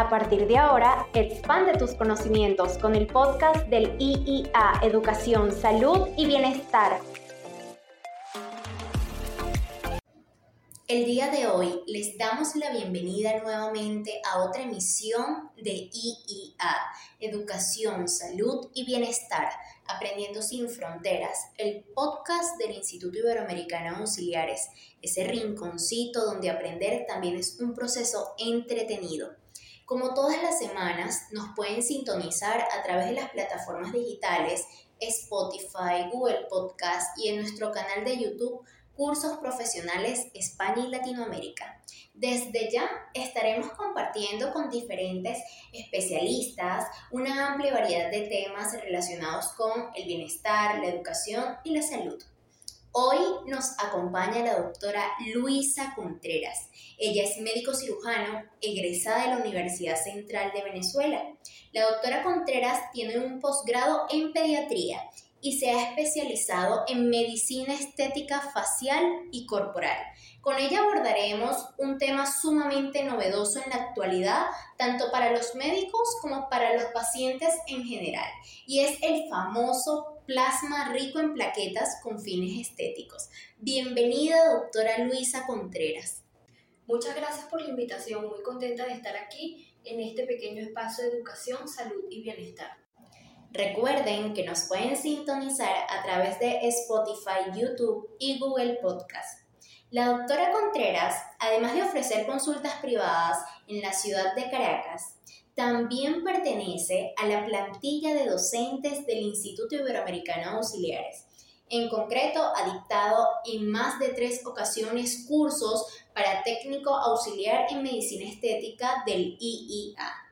A partir de ahora, expande tus conocimientos con el podcast del IIA Educación, Salud y Bienestar. El día de hoy les damos la bienvenida nuevamente a otra emisión de IIA, Educación, Salud y Bienestar, Aprendiendo sin Fronteras, el podcast del Instituto Iberoamericano Auxiliares, ese rinconcito donde aprender también es un proceso entretenido. Como todas las semanas, nos pueden sintonizar a través de las plataformas digitales Spotify, Google Podcast y en nuestro canal de YouTube Cursos Profesionales España y Latinoamérica. Desde ya estaremos compartiendo con diferentes especialistas una amplia variedad de temas relacionados con el bienestar, la educación y la salud. Hoy nos acompaña la doctora Luisa Contreras. Ella es médico cirujano egresada de la Universidad Central de Venezuela. La doctora Contreras tiene un posgrado en pediatría y se ha especializado en medicina estética facial y corporal. Con ella abordaremos un tema sumamente novedoso en la actualidad, tanto para los médicos como para los pacientes en general, y es el famoso plasma rico en plaquetas con fines estéticos. Bienvenida, doctora Luisa Contreras. Muchas gracias por la invitación, muy contenta de estar aquí en este pequeño espacio de educación, salud y bienestar. Recuerden que nos pueden sintonizar a través de Spotify, YouTube y Google Podcast. La doctora Contreras, además de ofrecer consultas privadas en la ciudad de Caracas, también pertenece a la plantilla de docentes del Instituto Iberoamericano Auxiliares. En concreto, ha dictado en más de tres ocasiones cursos para técnico auxiliar en medicina estética del IIA.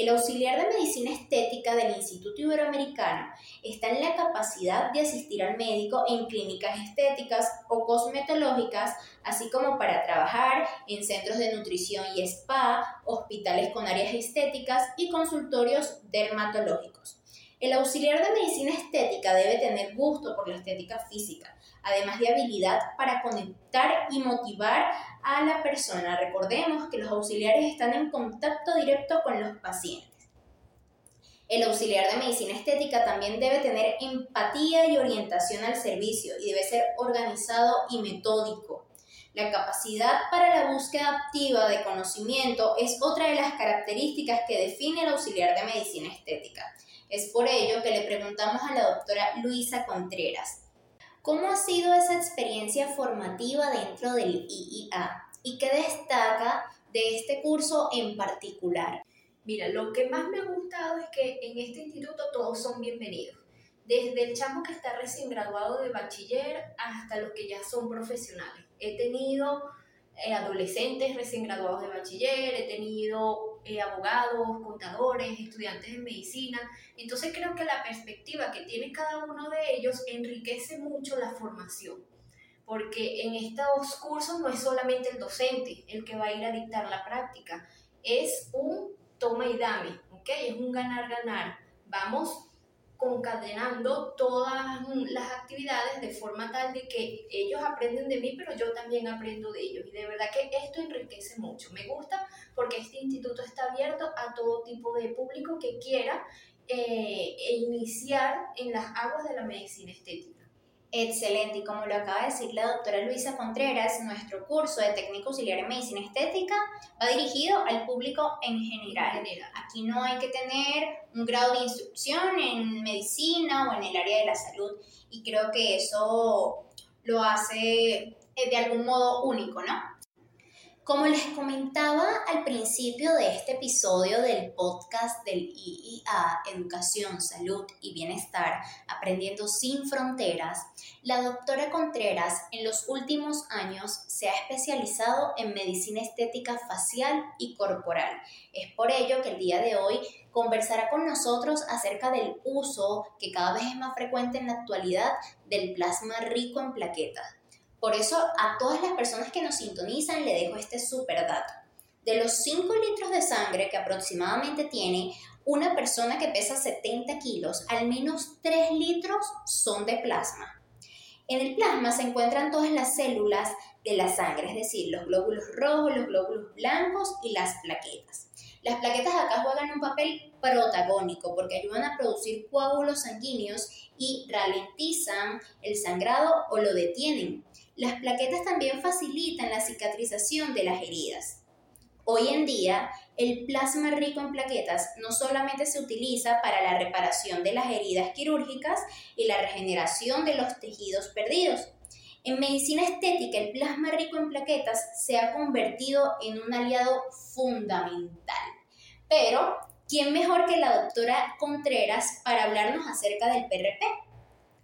El auxiliar de medicina estética del Instituto Iberoamericano está en la capacidad de asistir al médico en clínicas estéticas o cosmetológicas, así como para trabajar en centros de nutrición y spa, hospitales con áreas estéticas y consultorios dermatológicos. El auxiliar de medicina estética debe tener gusto por la estética física, además de habilidad para conectar y motivar a la persona. Recordemos que los auxiliares están en contacto directo con los pacientes. El auxiliar de medicina estética también debe tener empatía y orientación al servicio y debe ser organizado y metódico. La capacidad para la búsqueda activa de conocimiento es otra de las características que define el auxiliar de medicina estética. Es por ello que le preguntamos a la doctora Luisa Contreras, ¿Cómo ha sido esa experiencia formativa dentro del IIA? ¿Y qué destaca de este curso en particular? Mira, lo que más me ha gustado es que en este instituto todos son bienvenidos. Desde el chamo que está recién graduado de bachiller hasta los que ya son profesionales. He tenido eh, adolescentes recién graduados de bachiller, he tenido eh, abogados, contadores, estudiantes de medicina. Entonces creo que la perspectiva que tiene cada uno de ellos enriquece mucho la formación, porque en estos cursos no es solamente el docente el que va a ir a dictar la práctica, es un toma y dame, ¿ok? Es un ganar-ganar. Vamos concadenando todas las actividades de forma tal de que ellos aprenden de mí, pero yo también aprendo de ellos. Y de verdad que esto enriquece mucho. Me gusta porque este instituto está abierto a todo tipo de público que quiera eh, iniciar en las aguas de la medicina estética. Excelente, y como lo acaba de decir la doctora Luisa Contreras, nuestro curso de técnico auxiliar en medicina estética va dirigido al público en general. Aquí no hay que tener un grado de instrucción en medicina o en el área de la salud y creo que eso lo hace eh, de algún modo único, ¿no? Como les comentaba al principio de este episodio del podcast del IIA, Educación, Salud y Bienestar, Aprendiendo sin Fronteras, la doctora Contreras en los últimos años se ha especializado en medicina estética facial y corporal. Es por ello que el día de hoy conversará con nosotros acerca del uso que cada vez es más frecuente en la actualidad del plasma rico en plaquetas por eso a todas las personas que nos sintonizan le dejo este super dato. De los 5 litros de sangre que aproximadamente tiene una persona que pesa 70 kilos, al menos 3 litros son de plasma. En el plasma se encuentran todas las células de la sangre, es decir, los glóbulos rojos, los glóbulos blancos y las plaquetas. Las plaquetas acá juegan un papel protagónico porque ayudan a producir coágulos sanguíneos y ralentizan el sangrado o lo detienen. Las plaquetas también facilitan la cicatrización de las heridas. Hoy en día, el plasma rico en plaquetas no solamente se utiliza para la reparación de las heridas quirúrgicas y la regeneración de los tejidos perdidos. En medicina estética, el plasma rico en plaquetas se ha convertido en un aliado fundamental. Pero, ¿quién mejor que la doctora Contreras para hablarnos acerca del PRP?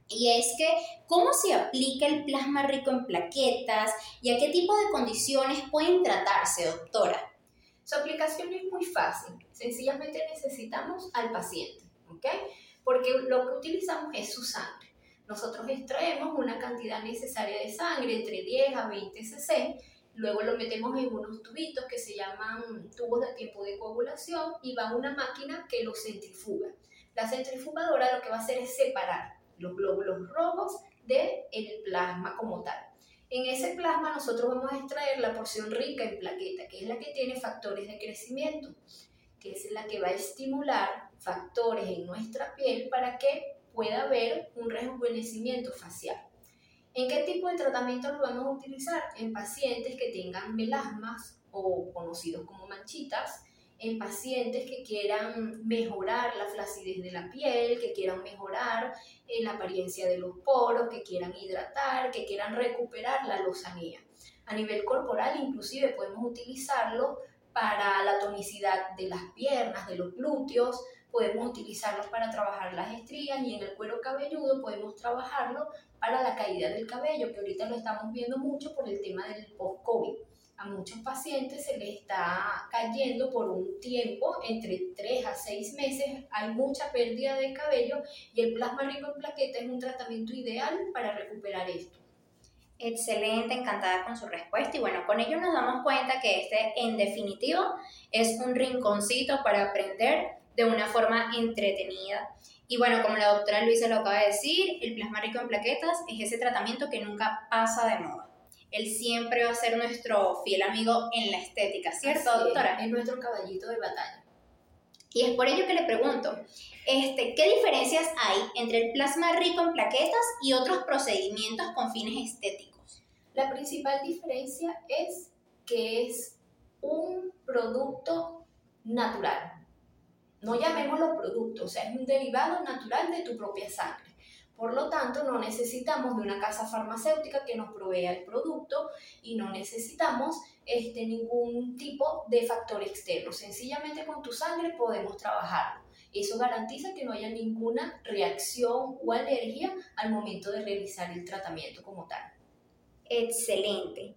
Y es que, ¿cómo se aplica el plasma rico en plaquetas y a qué tipo de condiciones pueden tratarse, doctora? Su aplicación es muy fácil. Sencillamente necesitamos al paciente, ¿ok? Porque lo que utilizamos es su sangre. Nosotros extraemos una cantidad necesaria de sangre, entre 10 a 20 cc, luego lo metemos en unos tubitos que se llaman tubos de tiempo de coagulación y va una máquina que los centrifuga. La centrifugadora lo que va a hacer es separar los glóbulos rojos del el plasma como tal. En ese plasma nosotros vamos a extraer la porción rica en plaqueta, que es la que tiene factores de crecimiento, que es la que va a estimular factores en nuestra piel para que pueda haber un rejuvenecimiento facial. ¿En qué tipo de tratamiento lo vamos a utilizar? En pacientes que tengan melasmas o conocidos como manchitas, en pacientes que quieran mejorar la flacidez de la piel, que quieran mejorar eh, la apariencia de los poros, que quieran hidratar, que quieran recuperar la lozanía. A nivel corporal inclusive podemos utilizarlo para la tonicidad de las piernas, de los glúteos, podemos utilizarlo para trabajar las estrías y en el cuero cabelludo podemos trabajarlo para la caída del cabello, que ahorita lo estamos viendo mucho por el tema del post-COVID a muchos pacientes se les está cayendo por un tiempo, entre 3 a 6 meses, hay mucha pérdida de cabello y el plasma rico en plaqueta es un tratamiento ideal para recuperar esto. Excelente, encantada con su respuesta y bueno, con ello nos damos cuenta que este en definitivo es un rinconcito para aprender de una forma entretenida. Y bueno, como la doctora Luisa lo acaba de decir, el plasma rico en plaquetas es ese tratamiento que nunca pasa de moda él siempre va a ser nuestro fiel amigo en la estética, ¿cierto, doctora? Es, nuestro caballito de batalla. Y es por ello que le pregunto, este, ¿qué diferencias hay entre el plasma rico en plaquetas y otros procedimientos con fines estéticos? La principal diferencia es que es un producto natural. No llamémoslo producto, o sea, es un derivado natural de tu propia sangre. Por lo tanto, no necesitamos de una casa farmacéutica que nos provea el producto y no necesitamos este, ningún tipo de factor externo. Sencillamente con tu sangre podemos trabajarlo. Eso garantiza que no haya ninguna reacción o alergia al momento de realizar el tratamiento como tal. Excelente.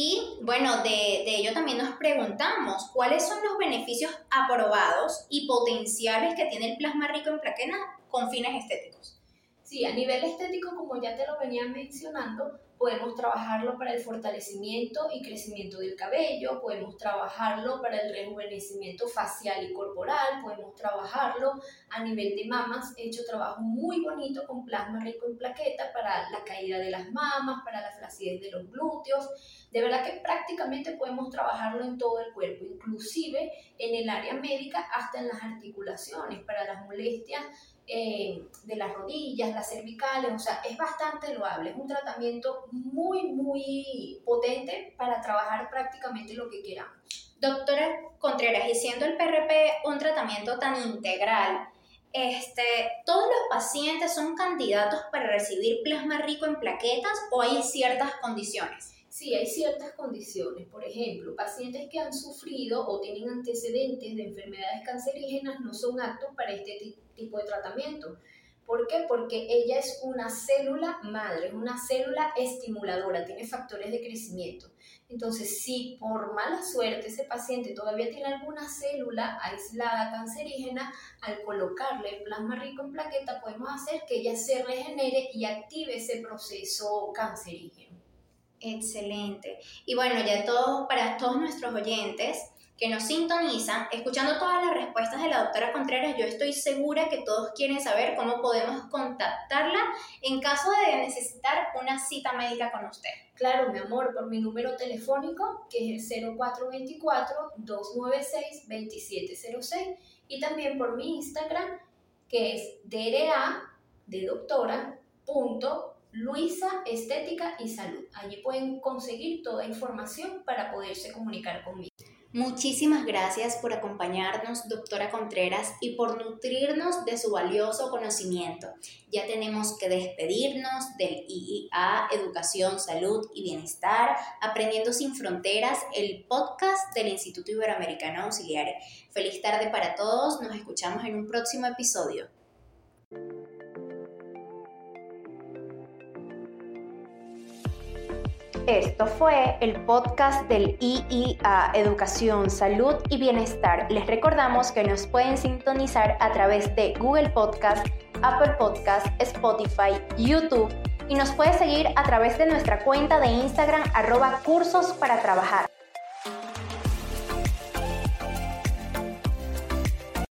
Y bueno, de, de, ello también nos preguntamos cuáles son los beneficios aprobados y potenciales que tiene el plasma rico en plaquetas con fines estéticos. Sí, a nivel estético, como ya te lo venía mencionando, podemos trabajarlo para el fortalecimiento y crecimiento del cabello, podemos trabajarlo para el rejuvenecimiento facial y corporal, podemos trabajarlo a nivel de mamas. He hecho trabajo muy bonito con plasma rico en plaqueta para la caída de las mamas, para la flacidez de los glúteos. De verdad que prácticamente podemos trabajarlo en todo el cuerpo, inclusive en el área médica hasta en las articulaciones, para las molestias eh, de las rodillas, las cervicales, o sea, es bastante loable, es un tratamiento muy, muy potente para trabajar prácticamente lo que queramos. Doctora Contreras, y siendo el PRP un tratamiento tan integral, este, ¿todos los pacientes son candidatos para recibir plasma rico en plaquetas o hay ciertas condiciones? Sí, hay ciertas condiciones. Por ejemplo, pacientes que han sufrido o tienen antecedentes de enfermedades cancerígenas no son aptos para este tipo de tratamiento. ¿Por qué? Porque ella es una célula madre, es una célula estimuladora, tiene factores de crecimiento. Entonces, si por mala suerte ese paciente todavía tiene alguna célula aislada cancerígena, al colocarle el plasma rico en plaqueta podemos hacer que ella se regenere y active ese proceso cancerígeno. Excelente. Y bueno, ya todo, para todos nuestros oyentes, que nos sintonizan, escuchando todas las respuestas de la doctora Contreras, yo estoy segura que todos quieren saber cómo podemos contactarla en caso de necesitar una cita médica con usted. Claro, mi amor, por mi número telefónico, que es el 0424-296-2706, y también por mi Instagram, que es DRA de doctora, punto, Luisa Estética y Salud. Allí pueden conseguir toda información para poderse comunicar conmigo. Muchísimas gracias por acompañarnos, doctora Contreras, y por nutrirnos de su valioso conocimiento. Ya tenemos que despedirnos del IIA Educación, Salud y Bienestar, Aprendiendo sin Fronteras, el podcast del Instituto Iberoamericano Auxiliar. Feliz tarde para todos, nos escuchamos en un próximo episodio. Esto fue el podcast del IIA Educación, Salud y Bienestar. Les recordamos que nos pueden sintonizar a través de Google Podcast, Apple Podcast, Spotify, YouTube y nos puede seguir a través de nuestra cuenta de Instagram arroba cursos para trabajar.